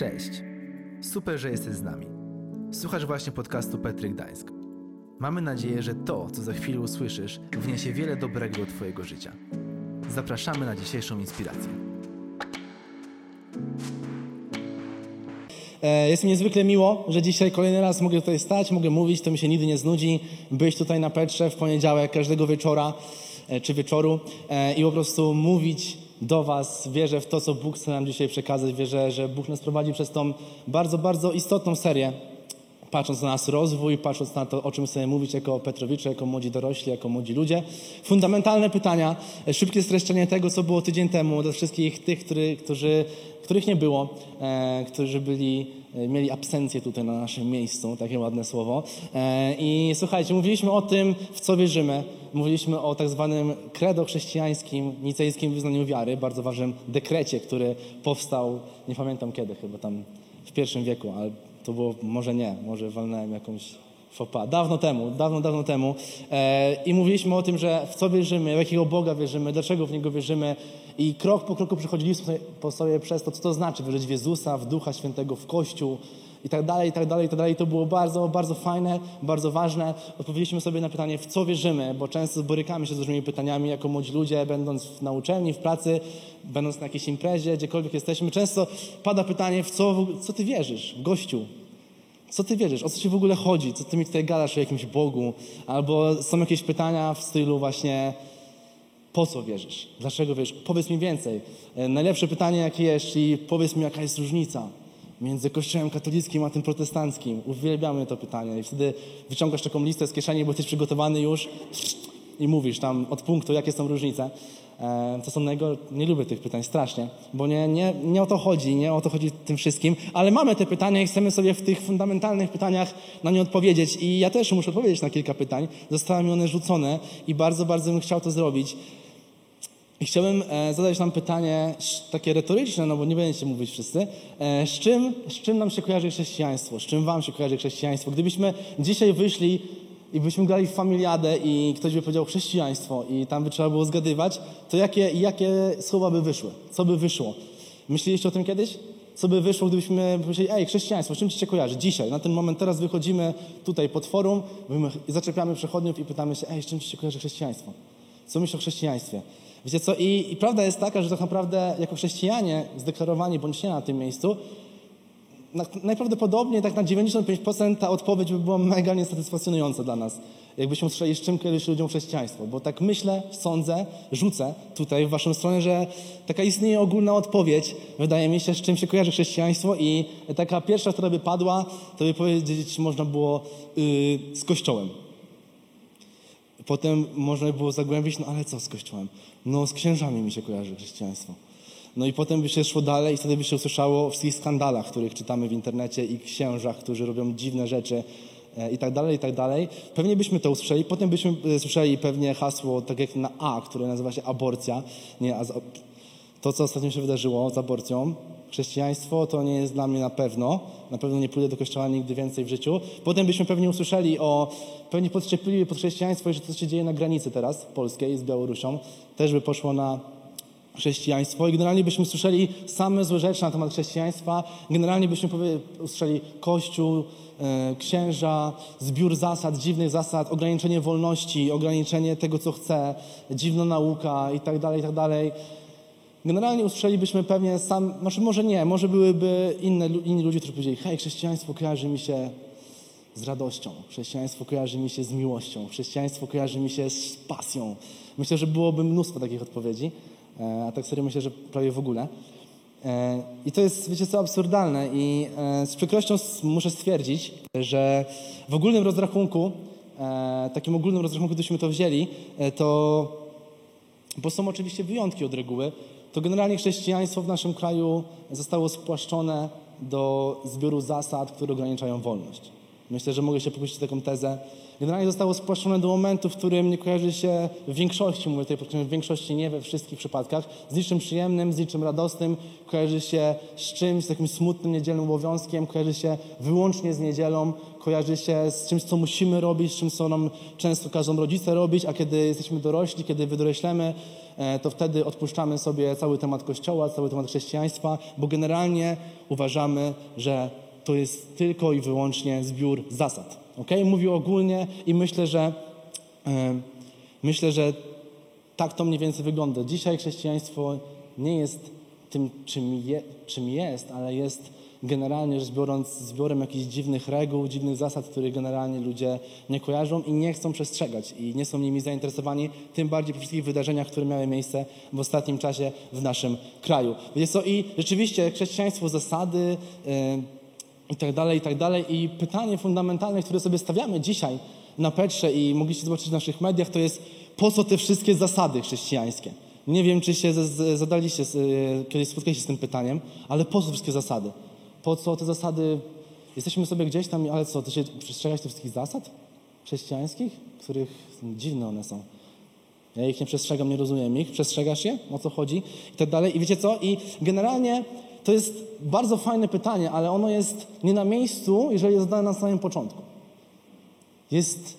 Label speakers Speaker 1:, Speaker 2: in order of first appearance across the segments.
Speaker 1: Cześć. Super, że jesteś z nami. Słuchasz właśnie podcastu Petry Gdańsk. Mamy nadzieję, że to, co za chwilę usłyszysz, wniesie wiele dobrego do Twojego życia. Zapraszamy na dzisiejszą inspirację.
Speaker 2: E, Jest mi niezwykle miło, że dzisiaj kolejny raz mogę tutaj stać, mogę mówić, to mi się nigdy nie znudzi. Być tutaj na Petrze w poniedziałek każdego wieczora e, czy wieczoru e, i po prostu mówić do Was. Wierzę w to, co Bóg chce nam dzisiaj przekazać. Wierzę, że Bóg nas prowadzi przez tą bardzo, bardzo istotną serię. Patrząc na nas rozwój, patrząc na to, o czym chcemy mówić jako Petrowicze, jako młodzi dorośli, jako młodzi ludzie. Fundamentalne pytania, szybkie streszczenie tego, co było tydzień temu, dla wszystkich tych, który, którzy, których nie było, e, którzy byli, e, mieli absencję tutaj na naszym miejscu, takie ładne słowo. E, I słuchajcie, mówiliśmy o tym, w co wierzymy. Mówiliśmy o tak zwanym credo chrześcijańskim, nicejskim wyznaniu wiary, bardzo ważnym dekrecie, który powstał, nie pamiętam kiedy, chyba tam w pierwszym wieku, ale to było, może nie, może walnąłem jakąś pas. Dawno temu, dawno, dawno temu. E, I mówiliśmy o tym, że w co wierzymy, w jakiego Boga wierzymy, dlaczego w Niego wierzymy. I krok po kroku przechodziliśmy po sobie przez to, co to znaczy wierzyć w Jezusa, w Ducha Świętego, w Kościół i tak dalej, i tak dalej, i tak dalej. To było bardzo, bardzo fajne, bardzo ważne. Odpowiedzieliśmy sobie na pytanie, w co wierzymy, bo często borykamy się z różnymi pytaniami jako młodzi ludzie, będąc na uczelni, w pracy, będąc na jakiejś imprezie, gdziekolwiek jesteśmy. Często pada pytanie, w co, co ty wierzysz, gościu? Co ty wierzysz? O co ci w ogóle chodzi? Co ty mi tutaj gadasz o jakimś Bogu? Albo są jakieś pytania w stylu właśnie po co wierzysz? Dlaczego wierzysz? Powiedz mi więcej. E, Najlepsze pytanie jakie jest, czyli powiedz mi jaka jest różnica między kościołem katolickim a tym protestanckim. Uwielbiamy to pytanie i wtedy wyciągasz taką listę z kieszeni, bo jesteś przygotowany już i mówisz tam od punktu, jakie są różnice. E, To są najgor... Nie lubię tych pytań strasznie, bo nie, nie, nie o to chodzi, nie o to chodzi tym wszystkim, ale mamy te pytania i chcemy sobie w tych fundamentalnych pytaniach na nie odpowiedzieć i ja też muszę odpowiedzieć na kilka pytań. Zostały mi one rzucone i bardzo, bardzo bym chciał to zrobić. I chciałbym e, zadać nam pytanie takie retoryczne, no bo nie będziecie mówić wszyscy. E, z, czym, z czym nam się kojarzy chrześcijaństwo? Z czym wam się kojarzy chrześcijaństwo? Gdybyśmy dzisiaj wyszli i byśmy grali w familiadę i ktoś by powiedział chrześcijaństwo i tam by trzeba było zgadywać, to jakie, jakie słowa by wyszły? Co by wyszło? Myśleliście o tym kiedyś? Co by wyszło, gdybyśmy powiedzieli, ej, chrześcijaństwo, z czym ci się kojarzy? Dzisiaj, na ten moment, teraz wychodzimy tutaj pod forum, zaczepiamy przechodniów i pytamy się, ej, z czym ci się kojarzy chrześcijaństwo? Co myślisz o chrześcijaństwie? Wiecie co? I, I prawda jest taka, że tak naprawdę jako chrześcijanie zdeklarowani bądź nie na tym miejscu, na, najprawdopodobniej tak na 95% ta odpowiedź by była mega niesatysfakcjonująca dla nas. Jakbyśmy usłyszeli, z czym kiedyś ludziom chrześcijaństwo. Bo tak myślę, sądzę, rzucę tutaj w waszą stronę, że taka istnieje ogólna odpowiedź, wydaje mi się, z czym się kojarzy chrześcijaństwo i taka pierwsza, która by padła, to by powiedzieć można było yy, z Kościołem. Potem można by było zagłębić, no ale co z Kościołem? No z księżami mi się kojarzy chrześcijaństwo. No i potem by się szło dalej i wtedy by się usłyszało o wszystkich skandalach, których czytamy w internecie i księżach, którzy robią dziwne rzeczy e, i tak dalej, i tak dalej. Pewnie byśmy to usłyszeli. Potem byśmy e, słyszeli pewnie hasło, tak jak na A, które nazywa się aborcja. Nie, a to, co ostatnio się wydarzyło z aborcją, chrześcijaństwo to nie jest dla mnie na pewno. Na pewno nie pójdę do kościoła nigdy więcej w życiu. Potem byśmy pewnie usłyszeli o, pewnie podszczepili pod chrześcijaństwo, że to, się dzieje na granicy teraz polskiej z Białorusią, też by poszło na chrześcijaństwo i generalnie byśmy słyszeli same złe rzeczy na temat chrześcijaństwa. Generalnie byśmy usłyszeli Kościół, e, księża, zbiór zasad, dziwnych zasad, ograniczenie wolności, ograniczenie tego, co chce, dziwna nauka i tak dalej, i tak dalej. Generalnie usłyszelibyśmy pewnie sam, może, może nie, może byłyby inne, inni ludzie, którzy powiedzieli, hej, chrześcijaństwo kojarzy mi się z radością, chrześcijaństwo kojarzy mi się z miłością, chrześcijaństwo kojarzy mi się z pasją. Myślę, że byłoby mnóstwo takich odpowiedzi, e, a tak serio myślę, że prawie w ogóle. E, I to jest, wiecie co, absurdalne i e, z przykrością muszę stwierdzić, że w ogólnym rozrachunku, takim ogólnym rozrachunku, gdybyśmy to wzięli, to bo są oczywiście wyjątki od reguły, to generalnie chrześcijaństwo w naszym kraju zostało spłaszczone do zbioru zasad, które ograniczają wolność. Myślę, że mogę się popuścić taką tezę. Generalnie zostało spłaszczone do momentu, w którym nie kojarzy się w większości, mówię tutaj w większości nie we wszystkich przypadkach, z niczym przyjemnym, z niczym radosnym, kojarzy się z czymś, z takim smutnym niedzielnym obowiązkiem, kojarzy się wyłącznie z niedzielą, kojarzy się z czymś, co musimy robić, z czym co nam często każą rodzice robić, a kiedy jesteśmy dorośli, kiedy wydoroślemy, e, to wtedy odpuszczamy sobie cały temat Kościoła, cały temat chrześcijaństwa, bo generalnie uważamy, że to jest tylko i wyłącznie zbiór zasad. Okay? Mówię ogólnie i myślę, że e, myślę, że tak to mniej więcej wygląda. Dzisiaj chrześcijaństwo nie jest tym, czym, je, czym jest, ale jest generalnie rzecz biorąc zbiorem jakichś dziwnych reguł, dziwnych zasad, których generalnie ludzie nie kojarzą i nie chcą przestrzegać i nie są nimi zainteresowani, tym bardziej po wszystkich wydarzeniach, które miały miejsce w ostatnim czasie w naszym kraju. Wiecie co? I rzeczywiście chrześcijaństwo, zasady, yy, i tak dalej, i tak dalej. I pytanie fundamentalne, które sobie stawiamy dzisiaj na Petrze i mogliście zobaczyć w naszych mediach, to jest po co te wszystkie zasady chrześcijańskie? Nie wiem, czy się zadaliście, kiedyś spotkaliście się z tym pytaniem, ale po co wszystkie zasady? Po co te zasady? Jesteśmy sobie gdzieś tam, ale co, ty się przestrzegać tych wszystkich zasad chrześcijańskich, których dziwne one są. Ja ich nie przestrzegam, nie rozumiem ich. Przestrzegasz je? O co chodzi? I tak dalej. I wiecie co? I generalnie to jest bardzo fajne pytanie, ale ono jest nie na miejscu, jeżeli jest zadane na samym początku. Jest,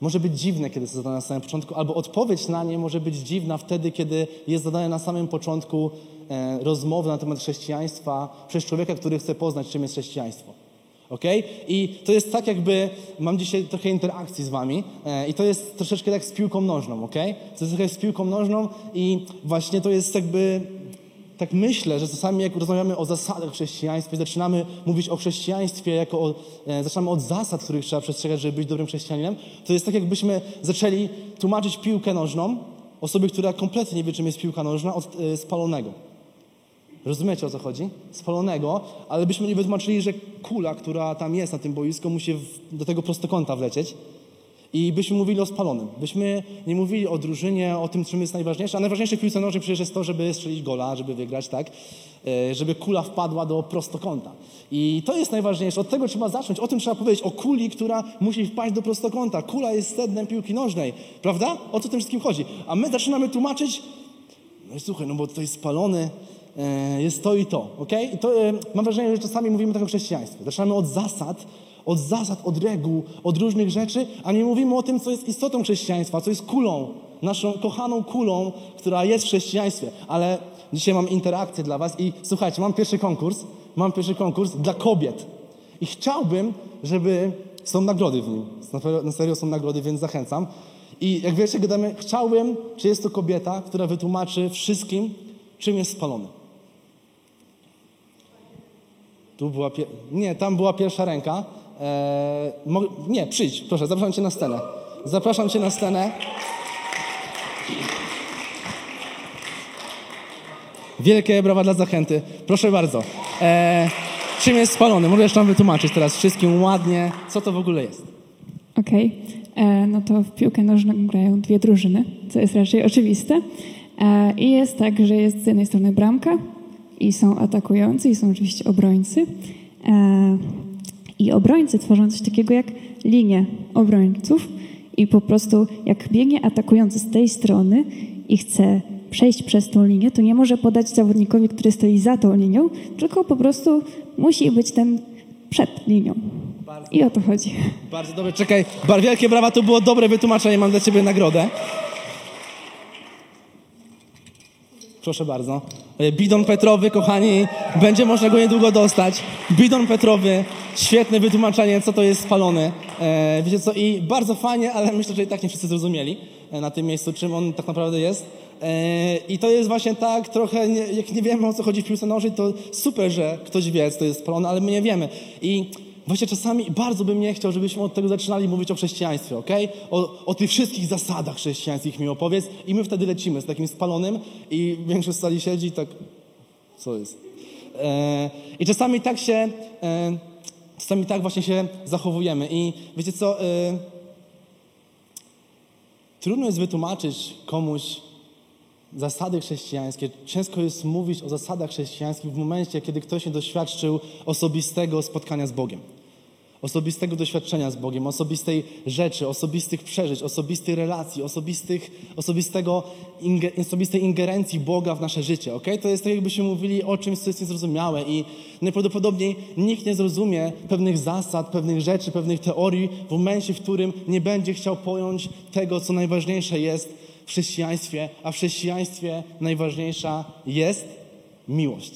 Speaker 2: może być dziwne, kiedy jest zadane na samym początku, albo odpowiedź na nie może być dziwna wtedy, kiedy jest zadane na samym początku e, rozmowy na temat chrześcijaństwa przez człowieka, który chce poznać, czym jest chrześcijaństwo. ok? I to jest tak, jakby mam dzisiaj trochę interakcji z wami e, i to jest troszeczkę tak z piłką nożną, ok? To jest trochę z piłką nożną i właśnie to jest jakby tak myślę, że czasami jak rozmawiamy o zasadach chrześcijaństwa i zaczynamy mówić o chrześcijaństwie jako o, e, zaczynamy od zasad, których trzeba przestrzegać, żeby być dobrym chrześcijaninem, to jest tak jakbyśmy zaczęli tłumaczyć piłkę nożną osobie, która kompletnie nie wie, czym jest piłka nożna, od e, spalonego. Rozumiecie o co chodzi? Spalonego, ale byśmy nie wytłumaczyli, że kula, która tam jest na tym boisku, musi w, do tego prostokąta wlecieć i byśmy mówili o spalonym. Byśmy nie mówili o drużynie, o tym, czym jest najważniejsze. A najważniejsze w piłce nożnej przecież jest to, żeby strzelić gola, żeby wygrać, tak? E, żeby kula wpadła do prostokąta. I to jest najważniejsze. Od tego trzeba zacząć. O tym trzeba powiedzieć. O kuli, która musi wpaść do prostokąta. Kula jest sednem piłki nożnej. Prawda? O co tym wszystkim chodzi? A my zaczynamy tłumaczyć, no i słuchaj, no bo jest spalony, e, jest to i to, ok? I to, e, mam wrażenie, że czasami mówimy tak o chrześcijaństwie. Zaczynamy od zasad, od zasad, od reguł, od różnych rzeczy, a nie mówimy o tym, co jest istotą chrześcijaństwa, co jest kulą, naszą kochaną kulą, która jest w chrześcijaństwie. Ale dzisiaj mam interakcję dla Was i słuchajcie, mam pierwszy konkurs, mam pierwszy konkurs dla kobiet. I chciałbym, żeby są nagrody w nim. Na serio są nagrody, więc zachęcam. I jak wiecie, gadamy, chciałbym, czy jest to kobieta, która wytłumaczy wszystkim, czym jest spalony. Tu była. Nie, tam była pierwsza ręka. Eee, nie, przyjdź, proszę, zapraszam Cię na scenę. Zapraszam Cię na scenę. Wielkie brawa dla zachęty. Proszę bardzo. Eee, czym jest spalony? Możesz nam wytłumaczyć teraz wszystkim ładnie, co to w ogóle jest.
Speaker 3: Okej. Okay. E, no to w piłkę nożną grają dwie drużyny, co jest raczej oczywiste. E, I jest tak, że jest z jednej strony bramka i są atakujący i są oczywiście obrońcy. E, i obrońcy tworzą coś takiego jak linię obrońców i po prostu jak biegnie atakujący z tej strony i chce przejść przez tą linię, to nie może podać zawodnikowi, który stoi za tą linią, tylko po prostu musi być ten przed linią. I o to chodzi.
Speaker 2: Bardzo dobre, czekaj. Wielkie brawa, to było dobre wytłumaczenie, mam dla ciebie nagrodę. Proszę bardzo. E, bidon Petrowy, kochani, będzie można go niedługo dostać. Bidon Petrowy, świetne wytłumaczenie, co to jest spalony. E, wiecie co, i bardzo fajnie, ale myślę, że i tak nie wszyscy zrozumieli e, na tym miejscu, czym on tak naprawdę jest. I to jest właśnie tak trochę, jak nie wiemy o co chodzi w piłce nożnej, to super, że ktoś wie, co to jest spalony, ale my nie wiemy. I Właśnie czasami bardzo bym nie chciał, żebyśmy od tego zaczynali mówić o chrześcijaństwie, ok? O, o tych wszystkich zasadach chrześcijańskich mi opowiedz i my wtedy lecimy z takim spalonym i większość sali siedzi i tak, co jest? E, I czasami tak się, e, czasami tak właśnie się zachowujemy i wiecie co, e, trudno jest wytłumaczyć komuś zasady chrześcijańskie. Ciężko jest mówić o zasadach chrześcijańskich w momencie, kiedy ktoś nie doświadczył osobistego spotkania z Bogiem. Osobistego doświadczenia z Bogiem, osobistej rzeczy, osobistych przeżyć, osobistych relacji, osobistych, osobistego, inge, osobistej ingerencji Boga w nasze życie. Okay? To jest tak, jakbyśmy mówili o czymś, co jest niezrozumiałe i najprawdopodobniej nikt nie zrozumie pewnych zasad, pewnych rzeczy, pewnych teorii w momencie, w którym nie będzie chciał pojąć tego, co najważniejsze jest w chrześcijaństwie, a w chrześcijaństwie najważniejsza jest miłość.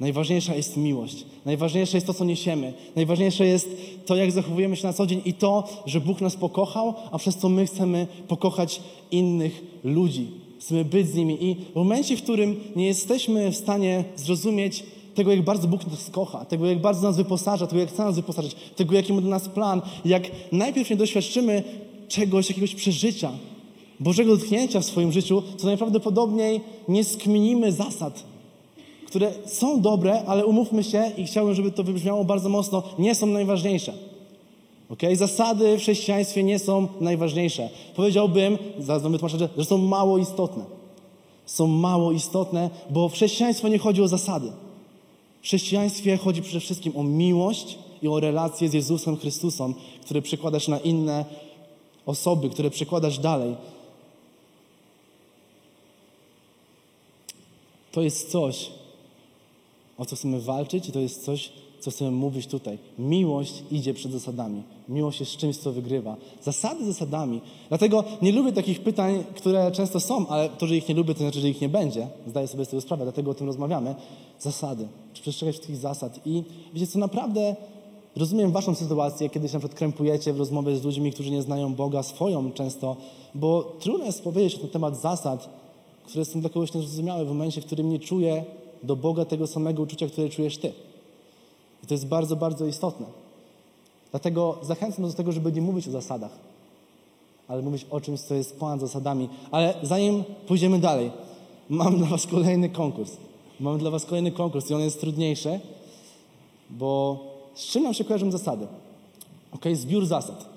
Speaker 2: Najważniejsza jest miłość. Najważniejsze jest to, co niesiemy. Najważniejsze jest to, jak zachowujemy się na co dzień i to, że Bóg nas pokochał, a przez to my chcemy pokochać innych ludzi. Chcemy być z nimi. I w momencie, w którym nie jesteśmy w stanie zrozumieć tego, jak bardzo Bóg nas kocha, tego, jak bardzo nas wyposaża, tego, jak chce nas wyposażyć, tego, jaki ma dla nas plan, jak najpierw nie doświadczymy czegoś, jakiegoś przeżycia, Bożego dotknięcia w swoim życiu, to najprawdopodobniej nie skminimy zasad, które są dobre, ale umówmy się i chciałbym, żeby to wybrzmiało bardzo mocno, nie są najważniejsze. Okay? Zasady w chrześcijaństwie nie są najważniejsze. Powiedziałbym, zaraz wam wytłumaczę, że są mało istotne. Są mało istotne, bo w chrześcijaństwie nie chodzi o zasady. W chrześcijaństwie chodzi przede wszystkim o miłość i o relacje z Jezusem Chrystusem, które przekładasz na inne osoby, które przekładasz dalej. To jest coś, o co chcemy walczyć i to jest coś, co chcemy mówić tutaj. Miłość idzie przed zasadami. Miłość jest czymś, co wygrywa. Zasady zasadami. Dlatego nie lubię takich pytań, które często są, ale to, że ich nie lubię, to znaczy, że ich nie będzie. Zdaję sobie z tego sprawę, dlatego o tym rozmawiamy. Zasady. Czy przestrzegać wszystkich zasad. I wiecie co, naprawdę rozumiem waszą sytuację, kiedy się na przykład krępujecie w rozmowie z ludźmi, którzy nie znają Boga, swoją często, bo trudno jest powiedzieć na temat zasad, które są dla kogoś niezrozumiałe w momencie, w którym nie czuję do Boga tego samego uczucia, które czujesz Ty. I to jest bardzo, bardzo istotne. Dlatego zachęcam do tego, żeby nie mówić o zasadach, ale mówić o czymś, co jest ponad zasadami. Ale zanim pójdziemy dalej, mam dla Was kolejny konkurs. Mam dla Was kolejny konkurs i on jest trudniejszy, bo z czym nam się kojarzą zasady? Ok, zbiór zasad.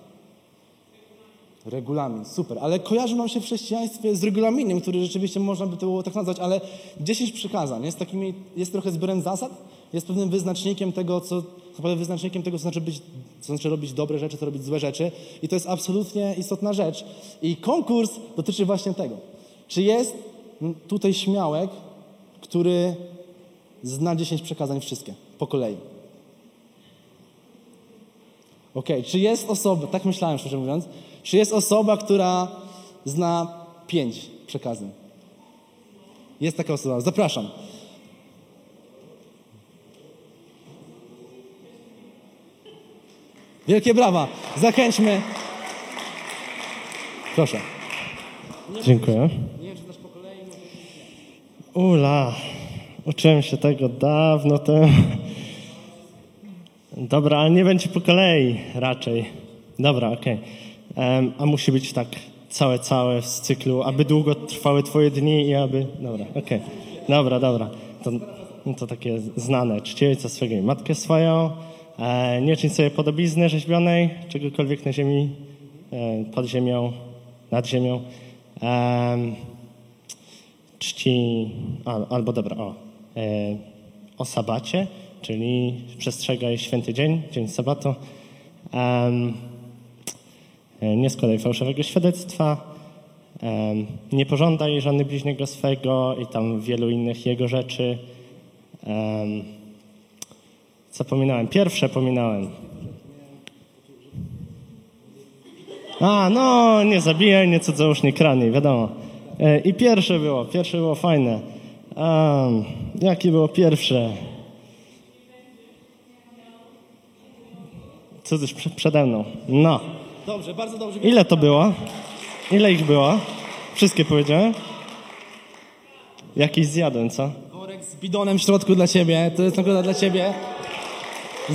Speaker 2: Regulamin, super. Ale kojarzy nam się w chrześcijaństwie z regulaminem, który rzeczywiście można by to było tak nazwać, ale 10 przykazań jest, takimi, jest trochę zbiorem zasad, jest pewnym wyznacznikiem tego, co naprawdę wyznacznikiem tego, co znaczy, być, co znaczy robić dobre rzeczy, co robić złe rzeczy. I to jest absolutnie istotna rzecz. I konkurs dotyczy właśnie tego. Czy jest tutaj śmiałek, który zna 10 przekazań wszystkie, po kolei? Ok, czy jest osoba, tak myślałem szczerze mówiąc, czy jest osoba, która zna pięć przekazań? Jest taka osoba. Zapraszam. Wielkie brawa. Zachęćmy. Proszę.
Speaker 4: Dziękuję. Ula, uczyłem się tego dawno temu. Dobra, ale nie będzie po kolei raczej. Dobra, okej. Okay. A musi być tak całe, całe z cyklu, aby długo trwały twoje dni i aby... Dobra, okej. Okay. Dobra, dobra. To, to takie znane. Czci ojca swego i matkę swoją. E, nie czyń sobie podobizny rzeźbionej, czegokolwiek na ziemi, e, pod ziemią, nad ziemią. E, czci... Albo dobra, o. E, o sabacie czyli przestrzegaj święty dzień, dzień sabatu. Nie składaj fałszywego świadectwa, um, nie pożądaj żony bliźniego swego i tam wielu innych jego rzeczy. Um, co pominąłem? Pierwsze pominąłem. A, no, nie zabijaj, nie cudzołóż, nie kradnij, wiadomo. E, I pierwsze było, pierwsze było fajne. Um, jakie było pierwsze? Cudzyż przede mną. No.
Speaker 2: Dobrze, bardzo dobrze.
Speaker 4: Ile to było? Ile ich było? Wszystkie powiedziałem? Jakiś zjadłem, co?
Speaker 2: Worek z bidonem w środku dla ciebie. To jest nagroda dla ciebie.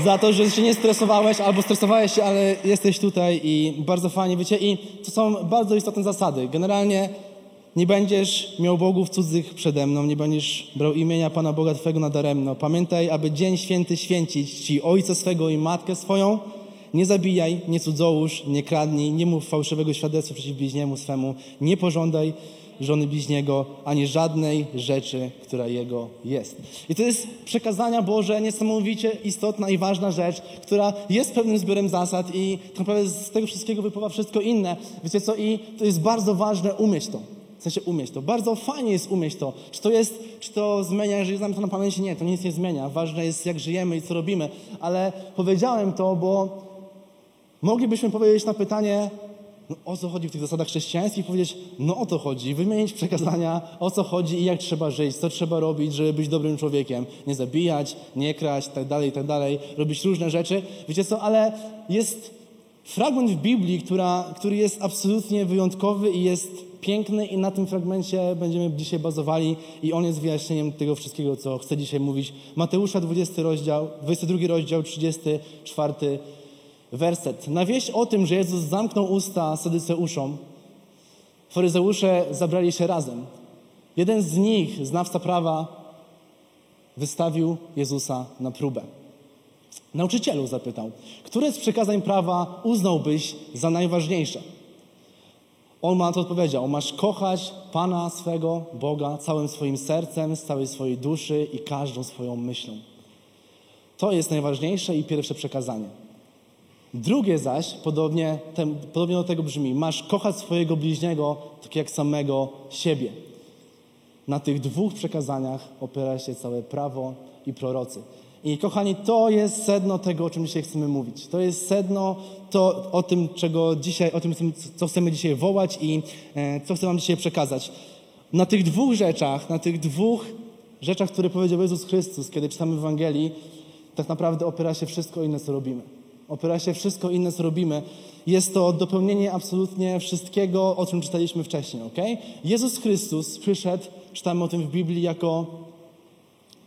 Speaker 2: Za to, że się nie stresowałeś, albo stresowałeś się, ale jesteś tutaj i bardzo fajnie, wiecie. I to są bardzo istotne zasady. Generalnie nie będziesz miał bogów cudzych przede mną, nie będziesz brał imienia Pana Boga Twego nadaremno. Pamiętaj, aby dzień święty święcić Ci ojca swego i matkę swoją, nie zabijaj, nie cudzołóż, nie kradnij, nie mów fałszywego świadectwa przeciw bliźniemu swemu, nie pożądaj żony bliźniego, ani żadnej rzeczy, która jego jest. I to jest przekazania Boże niesamowicie istotna i ważna rzecz, która jest pewnym zbiorem zasad i tak naprawdę z tego wszystkiego wypływa wszystko inne. Wiecie co? I to jest bardzo ważne umieć to. W sensie umieć to. Bardzo fajnie jest umieć to. Czy to jest, czy to zmienia, jeżeli znamy to na pamięci? Nie, to nic nie zmienia. Ważne jest, jak żyjemy i co robimy. Ale powiedziałem to, bo moglibyśmy powiedzieć na pytanie, no, o co chodzi w tych zasadach chrześcijańskich, powiedzieć, no o to chodzi, wymienić przekazania, o co chodzi i jak trzeba żyć, co trzeba robić, żeby być dobrym człowiekiem. Nie zabijać, nie kraść, tak dalej, tak dalej, robić różne rzeczy. Wiecie co, ale jest fragment w Biblii, która, który jest absolutnie wyjątkowy i jest piękny i na tym fragmencie będziemy dzisiaj bazowali i on jest wyjaśnieniem tego wszystkiego, co chcę dzisiaj mówić. Mateusza 20 rozdział, 22 rozdział, 34 werset. Na wieść o tym, że Jezus zamknął usta Sadyceuszom, faryzeusze zabrali się razem. Jeden z nich, znawca prawa, wystawił Jezusa na próbę. Nauczycielu zapytał, które z przekazań prawa uznałbyś za najważniejsze? On ma to odpowiedział, masz kochać Pana swego Boga całym swoim sercem, z całej swojej duszy i każdą swoją myślą. To jest najważniejsze i pierwsze przekazanie. Drugie zaś, podobnie, podobnie do tego brzmi, masz kochać swojego bliźniego tak jak samego siebie. Na tych dwóch przekazaniach opiera się całe prawo i prorocy. I kochani, to jest sedno tego, o czym dzisiaj chcemy mówić. To jest sedno to, o tym, czego dzisiaj, o tym, co chcemy dzisiaj wołać i e, co chcę wam dzisiaj przekazać. Na tych dwóch rzeczach, na tych dwóch rzeczach, które powiedział Jezus Chrystus, kiedy czytamy Ewangelii, tak naprawdę opiera się wszystko inne, co robimy. Opiera się wszystko inne, co robimy. Jest to dopełnienie absolutnie wszystkiego, o czym czytaliśmy wcześniej, ok? Jezus Chrystus przyszedł, czytamy o tym w Biblii, jako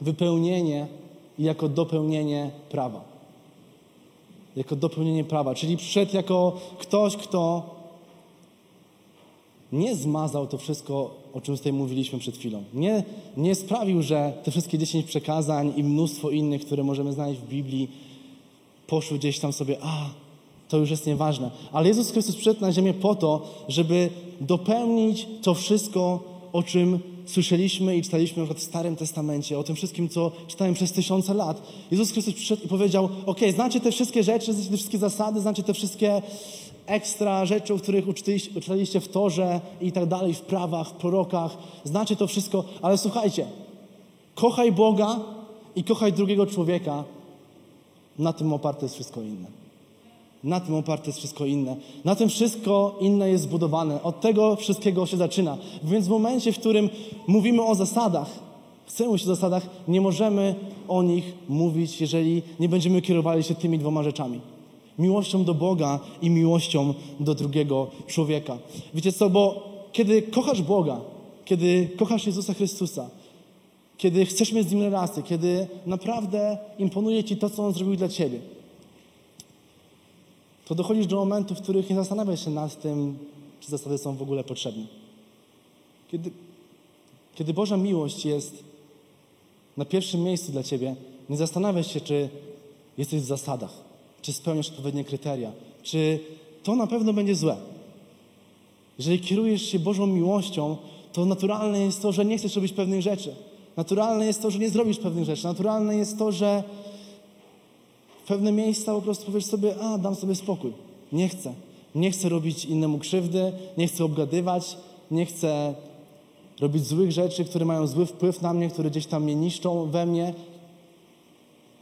Speaker 2: wypełnienie i jako dopełnienie prawa. Jako dopełnienie prawa. Czyli przyszedł jako ktoś, kto nie zmazał to wszystko, o czym tutaj mówiliśmy przed chwilą. Nie, nie sprawił, że te wszystkie dziesięć przekazań i mnóstwo innych, które możemy znaleźć w Biblii, poszły gdzieś tam sobie, a to już jest nieważne. Ale Jezus Chrystus przyszedł na ziemię po to, żeby dopełnić to wszystko, o czym słyszeliśmy i czytaliśmy w Starym Testamencie, o tym wszystkim, co czytałem przez tysiące lat. Jezus Chrystus przyszedł i powiedział, ok, znacie te wszystkie rzeczy, znacie te wszystkie zasady, znacie te wszystkie ekstra rzeczy, o których uczyliście w Torze i tak dalej, w prawach, w prorokach. Znacie to wszystko, ale słuchajcie, kochaj Boga i kochaj drugiego człowieka. Na tym oparte jest wszystko inne. Na tym oparte jest wszystko inne. Na tym wszystko inne jest zbudowane. Od tego wszystkiego się zaczyna. Więc w momencie, w którym mówimy o zasadach, chcemy mówić o zasadach, nie możemy o nich mówić, jeżeli nie będziemy kierowali się tymi dwoma rzeczami. Miłością do Boga i miłością do drugiego człowieka. Wiecie co, bo kiedy kochasz Boga, kiedy kochasz Jezusa Chrystusa, kiedy chcesz mieć z Nim relację, kiedy naprawdę imponuje Ci to, co On zrobił dla Ciebie, to dochodzisz do momentów, w których nie zastanawiasz się nad tym, czy zasady są w ogóle potrzebne. Kiedy, kiedy Boża miłość jest na pierwszym miejscu dla Ciebie, nie zastanawiasz się, czy jesteś w zasadach, czy spełniasz odpowiednie kryteria, czy to na pewno będzie złe. Jeżeli kierujesz się Bożą miłością, to naturalne jest to, że nie chcesz robić pewnych rzeczy. Naturalne jest to, że nie zrobisz pewnych rzeczy. Naturalne jest to, że pewne miejsca po prostu powiesz sobie, a dam sobie spokój. Nie chcę. Nie chcę robić innemu krzywdy, nie chcę obgadywać, nie chcę robić złych rzeczy, które mają zły wpływ na mnie, które gdzieś tam mnie niszczą we mnie.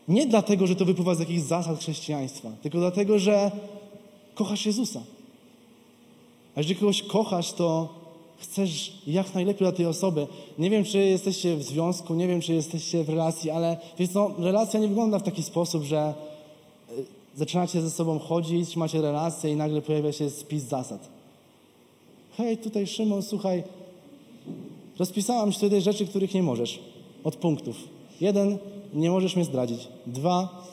Speaker 2: Nie dlatego, że to wypływa z jakichś zasad chrześcijaństwa, tylko dlatego, że kochasz Jezusa. A jeżeli kogoś kochasz, to chcesz jak najlepiej dla tej osoby. Nie wiem, czy jesteście w związku, nie wiem, czy jesteście w relacji, ale wiesz co, relacja nie wygląda w taki sposób, że zaczynacie ze sobą chodzić, macie relacje i nagle pojawia się spis zasad. Hej, tutaj Szymon, słuchaj, rozpisałam tutaj rzeczy, których nie możesz. Od punktów. Jeden, nie możesz mnie zdradzić. Dwa,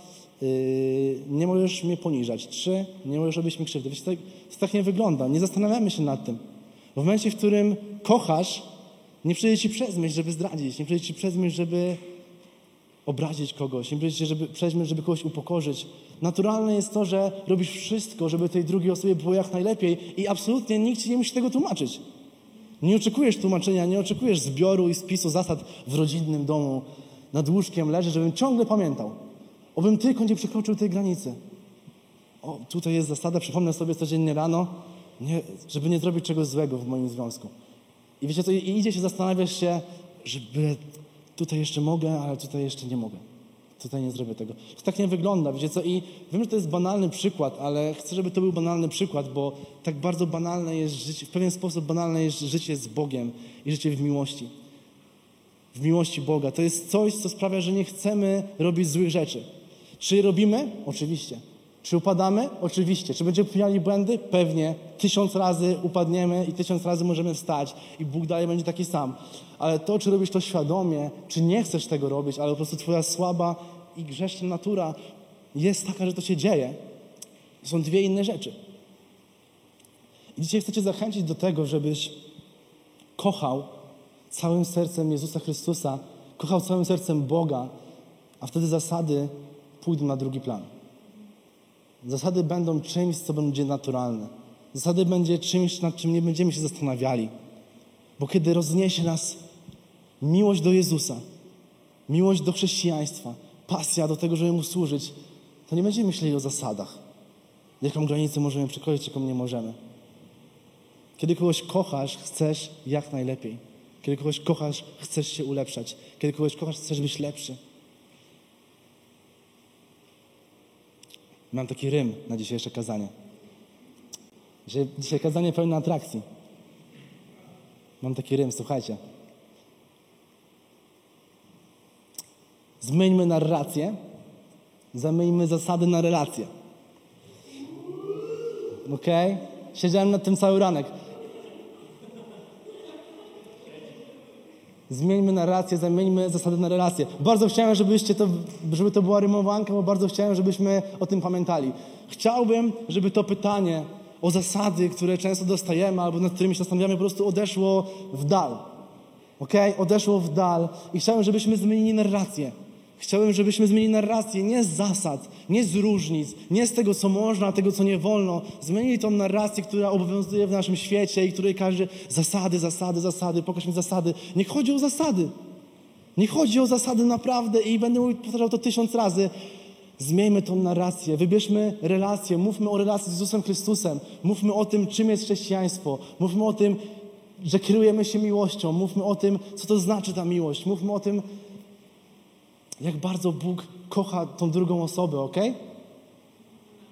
Speaker 2: yy, nie możesz mnie poniżać. Trzy, nie możesz robić mi krzywdy. Wiecie, tak, tak nie wygląda. Nie zastanawiamy się nad tym. W momencie, w którym kochasz, nie przyjdzie ci przez myśl, żeby zdradzić. Nie przyjdzie ci przez myśl, żeby obrazić kogoś, nie będziecie, żeby, przejdźmy, żeby kogoś upokorzyć. Naturalne jest to, że robisz wszystko, żeby tej drugiej osobie było jak najlepiej i absolutnie nikt ci nie musi tego tłumaczyć. Nie oczekujesz tłumaczenia, nie oczekujesz zbioru i spisu zasad w rodzinnym domu. Nad łóżkiem leży, żebym ciągle pamiętał. Obym tylko nie przekroczył tej granicy. O, tutaj jest zasada, przypomnę sobie codziennie rano, nie, żeby nie zrobić czegoś złego w moim związku. I wiecie co, i idzie się, zastanawiasz się, żeby tutaj jeszcze mogę, ale tutaj jeszcze nie mogę. Tutaj nie zrobię tego. To tak nie wygląda, wiecie co? I wiem, że to jest banalny przykład, ale chcę, żeby to był banalny przykład, bo tak bardzo banalne jest życie, w pewien sposób banalne jest życie z Bogiem i życie w miłości. W miłości Boga. To jest coś, co sprawia, że nie chcemy robić złych rzeczy. Czy robimy? Oczywiście. Czy upadamy? Oczywiście. Czy będziemy popełniali błędy? Pewnie. Tysiąc razy upadniemy i tysiąc razy możemy wstać i Bóg dalej będzie taki sam. Ale to, czy robisz to świadomie, czy nie chcesz tego robić, ale po prostu twoja słaba i grzeszna natura jest taka, że to się dzieje, są dwie inne rzeczy. I dzisiaj chcę Cię zachęcić do tego, żebyś kochał całym sercem Jezusa Chrystusa, kochał całym sercem Boga, a wtedy zasady pójdą na drugi plan. Zasady będą czymś, co będzie naturalne. Zasady będzie czymś, nad czym nie będziemy się zastanawiali. Bo kiedy rozniesie nas miłość do Jezusa, miłość do chrześcijaństwa, pasja do tego, żeby Mu służyć, to nie będziemy myśleli o zasadach. Jaką granicę możemy przekroczyć, jaką nie możemy. Kiedy kogoś kochasz, chcesz jak najlepiej. Kiedy kogoś kochasz, chcesz się ulepszać. Kiedy kogoś kochasz, chcesz być lepszy. Mam taki rym na dzisiejsze kazanie. Że dzisiaj kazanie pełne atrakcji. Mam taki rym, słuchajcie. Zmieńmy narrację, zamieńmy zasady na relacje. Ok? Siedziałem nad tym cały ranek. Zmieńmy narrację, zamieńmy zasady na relacje. Bardzo chciałem, żebyście to, żeby to była rymowanka, bo bardzo chciałem, żebyśmy o tym pamiętali. Chciałbym, żeby to pytanie o zasady, które często dostajemy albo nad którymi się zastanawiamy, po prostu odeszło w dal. Ok? Odeszło w dal i chciałem, żebyśmy zmienili narrację. Chciałem, żebyśmy zmienili narrację nie z zasad, nie z różnic, nie z tego, co można, a tego, co nie wolno. Zmienili tą narrację, która obowiązuje w naszym świecie i której każe zasady, zasady, zasady, pokaż mi zasady. Nie chodzi o zasady. Nie chodzi o zasady naprawdę i będę mówił, powtarzał to tysiąc razy. Zmieńmy tą narrację, wybierzmy relację, mówmy o relacji z Jezusem Chrystusem, mówmy o tym, czym jest chrześcijaństwo, mówmy o tym, że kierujemy się miłością, mówmy o tym, co to znaczy ta miłość, mówmy o tym, jak bardzo Bóg kocha tą drugą osobę, ok?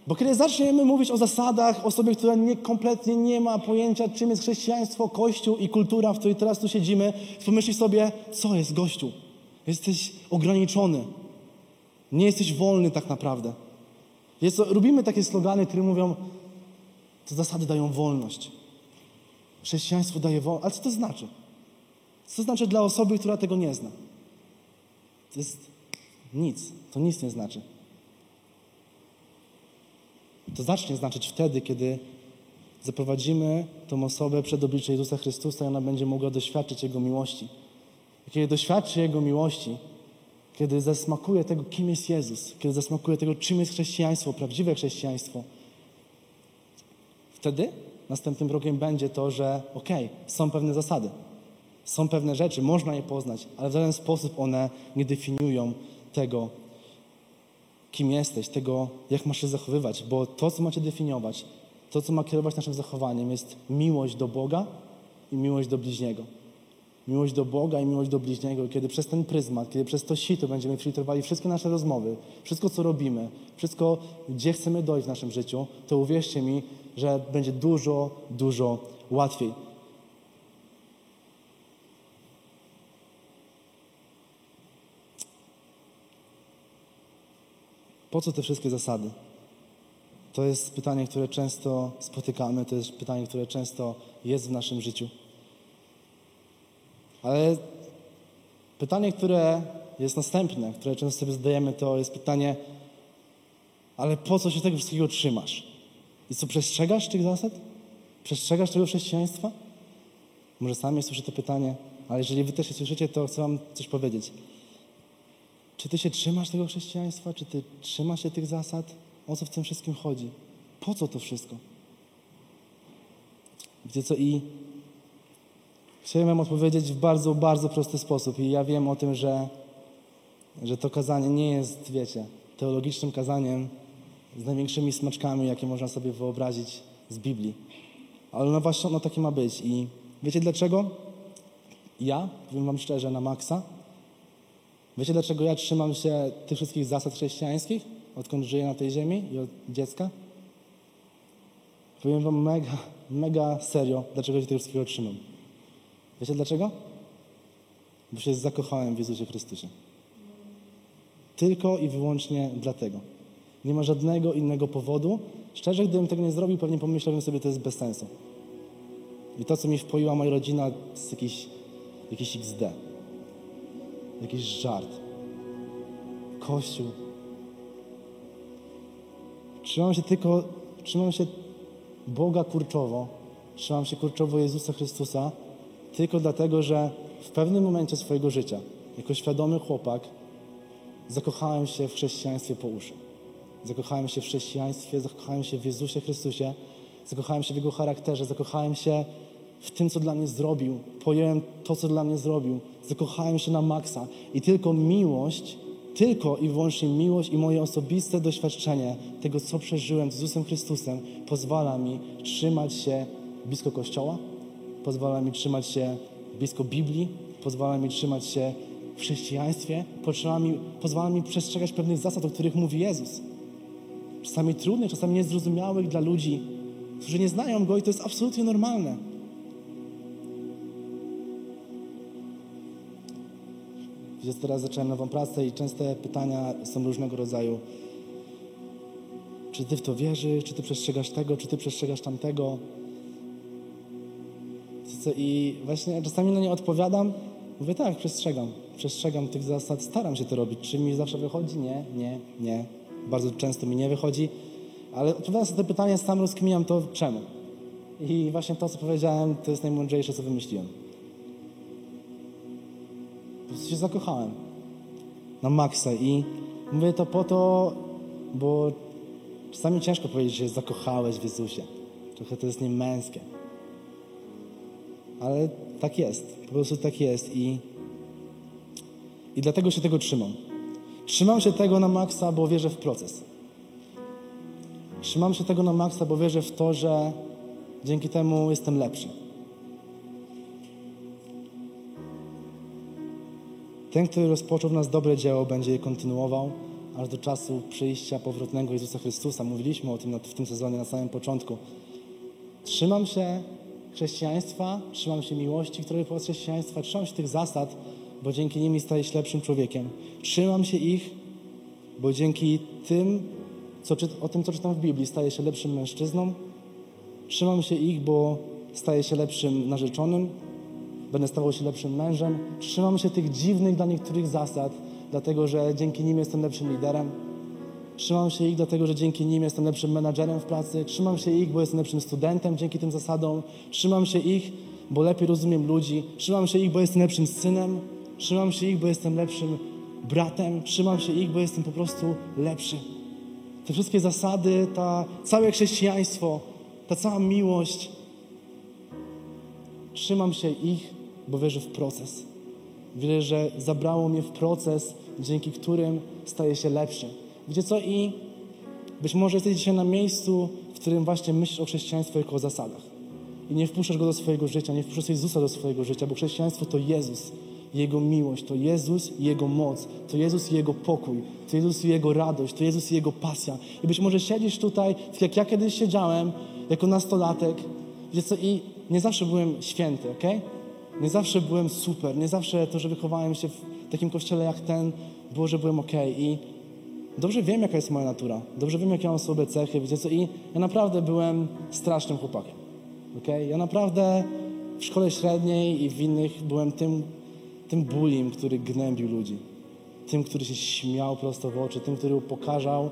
Speaker 2: Bo kiedy zaczniemy mówić o zasadach, osobie, która nie, kompletnie nie ma pojęcia, czym jest chrześcijaństwo, Kościół i kultura, w której teraz tu siedzimy, pomyśli sobie, co jest Kościół? Jesteś ograniczony. Nie jesteś wolny tak naprawdę. Jest, robimy takie slogany, które mówią, to zasady dają wolność. Chrześcijaństwo daje wolność. Ale co to znaczy? Co to znaczy dla osoby, która tego nie zna? To jest nic. To nic nie znaczy. To zacznie znaczyć wtedy, kiedy zaprowadzimy tą osobę przed oblicze Jezusa Chrystusa i ona będzie mogła doświadczyć Jego miłości. Kiedy doświadczy Jego miłości, kiedy zasmakuje tego, kim jest Jezus, kiedy zasmakuje tego, czym jest chrześcijaństwo, prawdziwe chrześcijaństwo, wtedy następnym krokiem będzie to, że okej, okay, są pewne zasady, są pewne rzeczy, można je poznać, ale w żaden sposób one nie definiują tego, kim jesteś, tego, jak masz się zachowywać, bo to, co macie definiować, to, co ma kierować naszym zachowaniem, jest miłość do Boga i miłość do bliźniego. Miłość do Boga i miłość do bliźniego. Kiedy przez ten pryzmat, kiedy przez to sito będziemy filtrowali wszystkie nasze rozmowy, wszystko, co robimy, wszystko, gdzie chcemy dojść w naszym życiu, to uwierzcie mi, że będzie dużo, dużo łatwiej. Po co te wszystkie zasady? To jest pytanie, które często spotykamy, to jest pytanie, które często jest w naszym życiu. Ale pytanie, które jest następne, które często sobie zadajemy, to jest pytanie, ale po co się tego wszystkiego trzymasz? I co, przestrzegasz tych zasad? Przestrzegasz tego chrześcijaństwa? Może sami słyszę to pytanie, ale jeżeli wy też je słyszycie, to chcę wam coś powiedzieć. Czy ty się trzymasz tego chrześcijaństwa? Czy ty trzymasz się tych zasad? O co w tym wszystkim chodzi? Po co to wszystko? Wiecie co? I Chciałem wam odpowiedzieć w bardzo, bardzo prosty sposób i ja wiem o tym, że, że to kazanie nie jest, wiecie, teologicznym kazaniem z największymi smaczkami, jakie można sobie wyobrazić z Biblii. Ale no właśnie ono takie ma być i wiecie dlaczego? Ja, powiem wam szczerze, na maksa. Wiecie dlaczego ja trzymam się tych wszystkich zasad chrześcijańskich, odkąd żyję na tej ziemi i od dziecka? Powiem wam mega, mega serio, dlaczego się tego wszystkiego trzymam. Wiecie dlaczego? Bo się zakochałem w Jezusie Chrystusie. Tylko i wyłącznie dlatego. Nie ma żadnego innego powodu. Szczerze, gdybym tego nie zrobił, pewnie pomyślałbym sobie, to jest bez sensu. I to, co mi wpoiła moja rodzina, to jest jakiś, jakiś XD. Jakiś żart. Kościół. Trzymam się tylko, trzymam się Boga kurczowo. Trzymam się kurczowo Jezusa Chrystusa tylko dlatego, że w pewnym momencie swojego życia, jako świadomy chłopak, zakochałem się w chrześcijaństwie po uszy. Zakochałem się w chrześcijaństwie, zakochałem się w Jezusie Chrystusie, zakochałem się w Jego charakterze, zakochałem się w tym, co dla mnie zrobił. Pojąłem to, co dla mnie zrobił. Zakochałem się na maksa. I tylko miłość, tylko i wyłącznie miłość i moje osobiste doświadczenie tego, co przeżyłem z Jezusem Chrystusem, pozwala mi trzymać się blisko Kościoła, pozwala mi trzymać się blisko Biblii, pozwala mi trzymać się w chrześcijaństwie, pozwala mi, pozwala mi przestrzegać pewnych zasad, o których mówi Jezus. Czasami trudnych, czasami niezrozumiałych dla ludzi, którzy nie znają Go i to jest absolutnie normalne. Wiecie, teraz zacząłem nową pracę i częste pytania są różnego rodzaju. Czy Ty w to wierzysz? Czy Ty przestrzegasz tego? Czy Ty przestrzegasz tamtego? I właśnie czasami na nie odpowiadam, mówię tak, przestrzegam. Przestrzegam tych zasad, staram się to robić. Czy mi zawsze wychodzi? Nie, nie, nie. Bardzo często mi nie wychodzi, ale odpowiadając na te pytania, sam rozkminiam to czemu. I właśnie to, co powiedziałem, to jest najmądrzejsze, co wymyśliłem. Prostu się zakochałem. Na maksa. I mówię to po to, bo czasami ciężko powiedzieć, że zakochałeś w Jezusie. Trochę to jest niemęskie. Ale tak jest. Po prostu tak jest. I, i dlatego się tego trzymam. Trzymam się tego na maksa, bo wierzę w proces. Trzymam się tego na maksa, bo wierzę w to, że dzięki temu jestem lepszy. Ten, który rozpoczął w nas dobre dzieło, będzie je kontynuował aż do czasu przyjścia powrotnego Jezusa Chrystusa. Mówiliśmy o tym w tym sezonie na samym początku. Trzymam się chrześcijaństwa, trzymam się miłości, które wypływa z chrześcijaństwa, trzymam się tych zasad, bo dzięki nimi staję się lepszym człowiekiem. Trzymam się ich, bo dzięki tym, co, o tym, co czytam w Biblii, staję się lepszym mężczyzną. Trzymam się ich, bo staję się lepszym narzeczonym, będę stawał się lepszym mężem. Trzymam się tych dziwnych dla niektórych zasad, dlatego że dzięki nim jestem lepszym liderem. Trzymam się ich dlatego, że dzięki nim jestem lepszym menadżerem w pracy. Trzymam się ich, bo jestem lepszym studentem dzięki tym zasadom. Trzymam się ich, bo lepiej rozumiem ludzi. Trzymam się ich, bo jestem lepszym synem. Trzymam się ich, bo jestem lepszym bratem. Trzymam się ich, bo jestem po prostu lepszy. Te wszystkie zasady, ta całe chrześcijaństwo, ta cała miłość. Trzymam się ich, bo wierzę w proces. Wierzę, że zabrało mnie w proces, dzięki którym staję się lepszy. Wiecie co? I być może jesteś dzisiaj na miejscu, w którym właśnie myślisz o chrześcijaństwie jako o zasadach. I nie wpuszczasz go do swojego życia, nie wpuszczasz Jezusa do swojego życia, bo chrześcijaństwo to Jezus, Jego miłość, to Jezus i Jego moc, to Jezus i Jego pokój, to Jezus i Jego radość, to Jezus i Jego pasja. I być może siedzisz tutaj, tak jak ja kiedyś siedziałem, jako nastolatek, wiecie co? I nie zawsze byłem święty, ok? Nie zawsze byłem super, nie zawsze to, że wychowałem się w takim kościele jak ten, było, że byłem ok. I Dobrze wiem, jaka jest moja natura. Dobrze wiem, jakie mam sobie cechy. Wiecie co? I ja naprawdę byłem strasznym chłopakiem. Okay? Ja naprawdę w szkole średniej i w innych byłem tym, tym bulim, który gnębił ludzi. Tym, który się śmiał prosto w oczy. Tym, który upokarzał.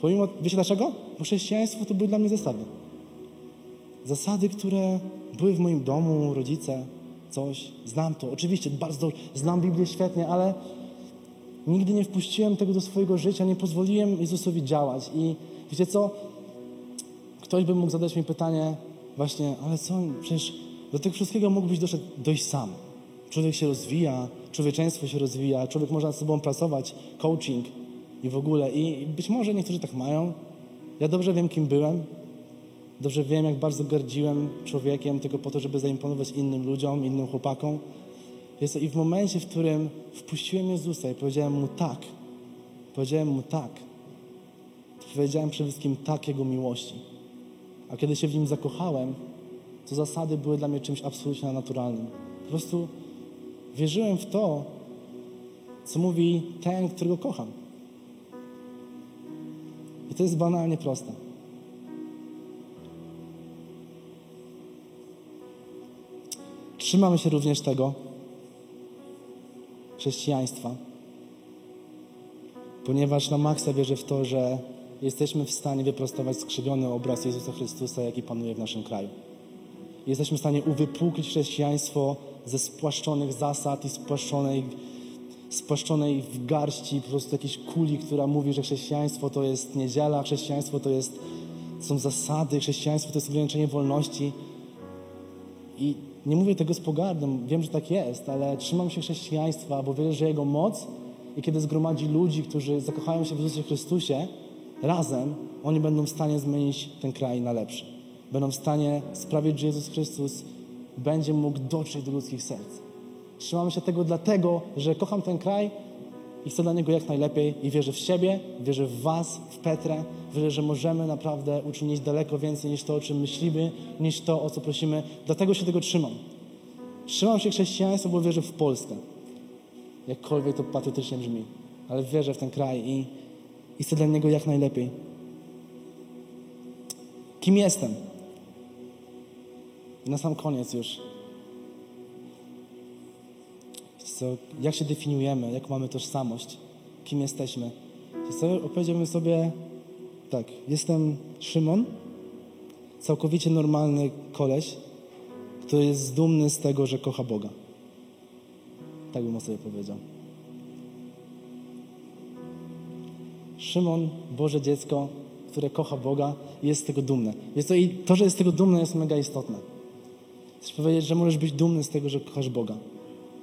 Speaker 2: Pomimo, wiecie dlaczego? Bo chrześcijaństwo to były dla mnie zasady. Zasady, które były w moim domu, rodzice, coś. Znam to. Oczywiście, bardzo znam Biblię świetnie, ale Nigdy nie wpuściłem tego do swojego życia, nie pozwoliłem Jezusowi działać. I wiecie co? Ktoś by mógł zadać mi pytanie, właśnie, ale co, przecież Do tego wszystkiego mógłbyś dojść sam. Człowiek się rozwija, człowieczeństwo się rozwija, człowiek może nad sobą pracować, coaching i w ogóle. I być może niektórzy tak mają. Ja dobrze wiem, kim byłem. Dobrze wiem, jak bardzo gardziłem człowiekiem tylko po to, żeby zaimponować innym ludziom, innym chłopakom. Jest, I w momencie, w którym wpuściłem Jezusa i powiedziałem Mu tak, powiedziałem Mu tak, powiedziałem przede wszystkim tak Jego miłości. A kiedy się w Nim zakochałem, to zasady były dla mnie czymś absolutnie naturalnym. Po prostu wierzyłem w to, co mówi ten, którego kocham. I to jest banalnie proste. Trzymamy się również tego chrześcijaństwa, ponieważ na maksa wierzę w to, że jesteśmy w stanie wyprostować skrzywiony obraz Jezusa Chrystusa, jaki panuje w naszym kraju. Jesteśmy w stanie uwypuklić chrześcijaństwo ze spłaszczonych zasad i spłaszczonej, spłaszczonej w garści po prostu jakiejś kuli, która mówi, że chrześcijaństwo to jest niedziela, chrześcijaństwo to jest, są zasady, chrześcijaństwo to jest ograniczenie wolności. I nie mówię tego z pogardą, wiem, że tak jest, ale trzymam się chrześcijaństwa, bo wierzę, że Jego moc i kiedy zgromadzi ludzi, którzy zakochają się w Jezusie Chrystusie, razem oni będą w stanie zmienić ten kraj na lepszy. Będą w stanie sprawić, że Jezus Chrystus będzie mógł dotrzeć do ludzkich serc. Trzymam się tego dlatego, że kocham ten kraj i chcę dla niego jak najlepiej i wierzę w siebie, wierzę w Was, w Petrę, wierzę, że możemy naprawdę uczynić daleko więcej niż to, o czym myślimy, niż to, o co prosimy. Dlatego się tego trzymam. Trzymam się chrześcijaństwa, bo wierzę w Polskę. Jakkolwiek to patriotycznie brzmi. Ale wierzę w ten kraj i, i chcę dla niego jak najlepiej. Kim jestem? Na sam koniec już. Co, jak się definiujemy, jak mamy tożsamość, kim jesteśmy. Opowiedziałbym sobie tak, jestem Szymon, całkowicie normalny koleś, który jest dumny z tego, że kocha Boga. Tak bym o sobie powiedział. Szymon, Boże dziecko, które kocha Boga i jest z tego dumne. Jest to, I to, że jest z tego dumne, jest mega istotne. Chcę powiedzieć, że możesz być dumny z tego, że kochasz Boga.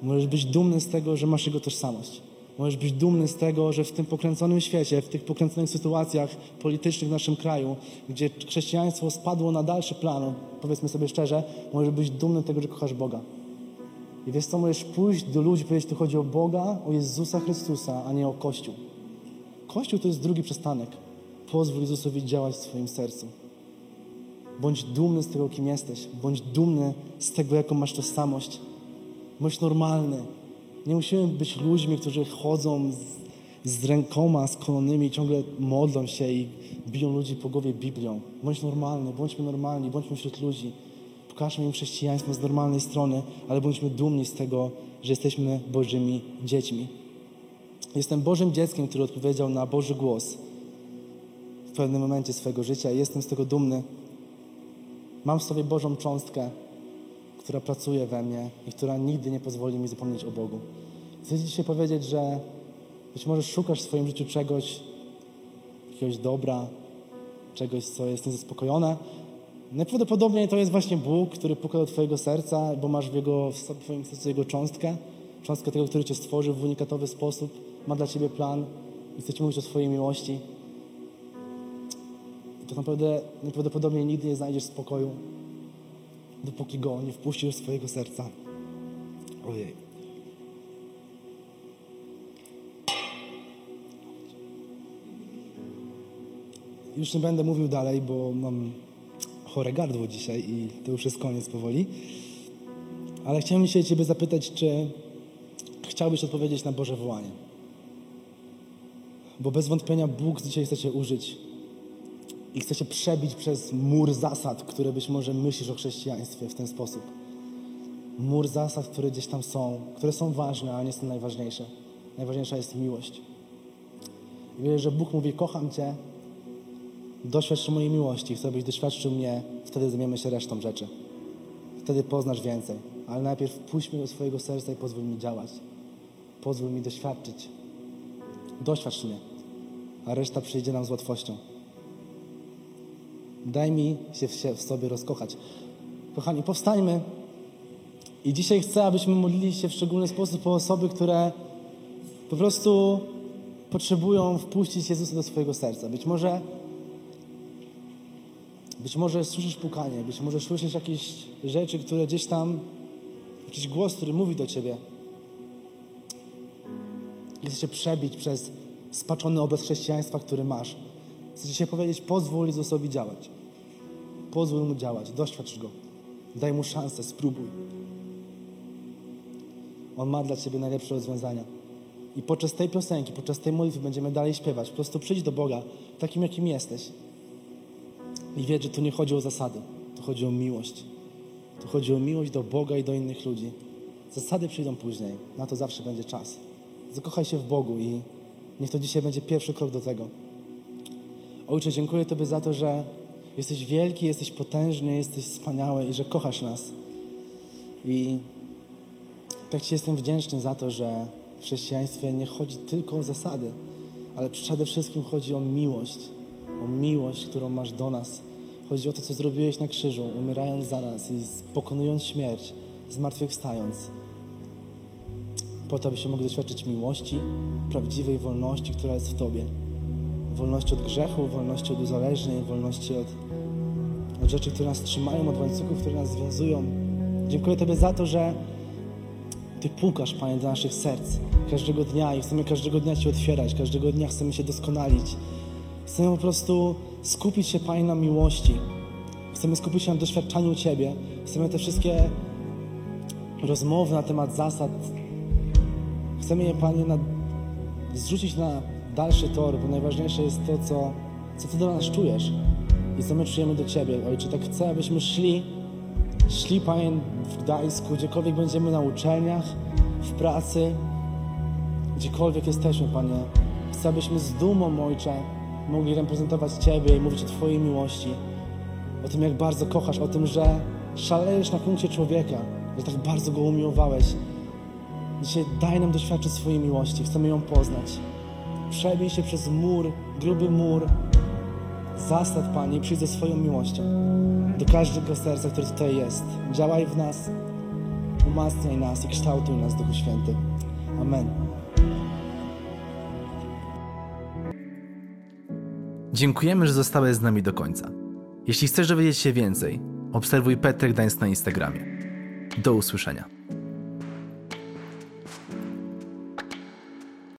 Speaker 2: Możesz być dumny z tego, że masz Jego tożsamość. Możesz być dumny z tego, że w tym pokręconym świecie, w tych pokręconych sytuacjach politycznych w naszym kraju, gdzie chrześcijaństwo spadło na dalszy plan, powiedzmy sobie szczerze, możesz być dumny z tego, że kochasz Boga. I wiesz co, możesz pójść do ludzi powiedzieć, tu chodzi o Boga, o Jezusa Chrystusa, a nie o Kościół. Kościół to jest drugi przystanek. Pozwól Jezusowi działać w swoim sercu. Bądź dumny z tego, kim jesteś. Bądź dumny z tego, jaką masz tożsamość. Bądź normalny. Nie musimy być ludźmi, którzy chodzą z, z rękoma skolonymi, ciągle modlą się i biją ludzi po głowie Biblią. Bądź normalny, bądźmy normalni, bądźmy wśród ludzi. Pokażmy im chrześcijaństwo z normalnej strony, ale bądźmy dumni z tego, że jesteśmy Bożymi dziećmi. Jestem Bożym dzieckiem, który odpowiedział na Boży głos w pewnym momencie swojego życia jestem z tego dumny. Mam w sobie Bożą cząstkę, która pracuje we mnie i która nigdy nie pozwoli mi zapomnieć o Bogu. Chcę Ci dzisiaj powiedzieć, że być może szukasz w swoim życiu czegoś, jakiegoś dobra, czegoś, co jest niezaspokojone. Najprawdopodobniej to jest właśnie Bóg, który puka do Twojego serca, bo masz w, jego, w Twoim sercu Jego cząstkę, cząstkę tego, który Cię stworzył w unikatowy sposób, ma dla Ciebie plan i chce Ci mówić o swojej miłości. I to naprawdę najprawdopodobniej nigdy nie znajdziesz spokoju, dopóki Go nie wpuścisz w swojego serca. Ojej. Już nie będę mówił dalej, bo mam chore gardło dzisiaj i to już jest koniec powoli. Ale chciałem dzisiaj Ciebie zapytać, czy chciałbyś odpowiedzieć na Boże wołanie? Bo bez wątpienia Bóg dzisiaj chce Cię użyć i chce Cię przebić przez mur zasad, które być może myślisz o chrześcijaństwie w ten sposób. Mur zasad, które gdzieś tam są, które są ważne, ale nie są najważniejsze. Najważniejsza jest miłość. I wierzę, że Bóg mówi, kocham Cię, doświadcz mojej miłości, chcę, byś doświadczył mnie, wtedy zajmiemy się resztą rzeczy. Wtedy poznasz więcej. Ale najpierw wpuść mnie do swojego serca i pozwól mi działać. Pozwól mi doświadczyć. Doświadcz mnie, a reszta przyjdzie nam z łatwością. Daj mi się w sobie rozkochać. Kochani, powstańmy I dzisiaj chcę, abyśmy modlili się w szczególny sposób o osoby, które po prostu potrzebują wpuścić Jezusa do swojego serca. Być może, być może słyszysz pukanie, być może słyszysz jakieś rzeczy, które gdzieś tam, jakiś głos, który mówi do ciebie. Chcesz się przebić przez spaczony obraz chrześcijaństwa, który masz. Chcę dzisiaj powiedzieć, pozwól Jezusowi działać. Pozwól Mu działać, doświadcz Go. Daj Mu szansę, spróbuj. On ma dla Ciebie najlepsze rozwiązania. I podczas tej piosenki, podczas tej modlitwy będziemy dalej śpiewać. Po prostu przyjdź do Boga takim, jakim jesteś. I wiedz, że tu nie chodzi o zasady. Tu chodzi o miłość. Tu chodzi o miłość do Boga i do innych ludzi. Zasady przyjdą później. Na to zawsze będzie czas. Zakochaj się w Bogu i niech to dzisiaj będzie pierwszy krok do tego. Ojcze, dziękuję Tobie za to, że jesteś wielki, jesteś potężny, jesteś wspaniały i że kochasz nas. I tak Ci jestem wdzięczny za to, że w chrześcijaństwie nie chodzi tylko o zasady, ale przede wszystkim chodzi o miłość. O miłość, którą masz do nas. Chodzi o to, co zrobiłeś na krzyżu, umierając za nas i pokonując śmierć, zmartwychwstając. Po to, abyśmy mogli doświadczyć miłości, prawdziwej wolności, która jest w Tobie. Wolności od grzechu, wolności od uzależnień, wolności od, od rzeczy, które nas trzymają, od łańcuchów, które nas związują. Dziękuję Tobie za to, że Ty pukasz, Panie, do naszych serc każdego dnia i chcemy każdego dnia Ci otwierać, każdego dnia chcemy się doskonalić. Chcemy po prostu skupić się, Panie, na miłości. Chcemy skupić się na doświadczaniu Ciebie. Chcemy te wszystkie rozmowy na temat zasad. Chcemy je, Panie, na, zrzucić na dalszy tor, bo najważniejsze jest to, co, co Ty do nas czujesz i co my czujemy do Ciebie. Ojcze, tak chcę, abyśmy szli, szli, Panie, w Gdańsku, gdziekolwiek będziemy na uczelniach, w pracy, gdziekolwiek jesteśmy, Panie. Chcę, abyśmy z dumą, Ojcze, mogli reprezentować Ciebie i mówić o Twojej miłości, o tym, jak bardzo kochasz, o tym, że szalejesz na punkcie człowieka, że tak bardzo go umiłowałeś. Dzisiaj daj nam doświadczyć swojej miłości, chcemy ją poznać. Przebij się przez mur, gruby mur zasad, Panie, i przyjdź ze swoją miłością do każdego serca, które tutaj jest. Działaj w nas, umacniaj nas i kształtuj nas, Duchu Święty. Amen.
Speaker 1: Dziękujemy, że zostałeś z nami do końca. Jeśli chcesz dowiedzieć się więcej, obserwuj Petrek Gdańsk na Instagramie. Do usłyszenia.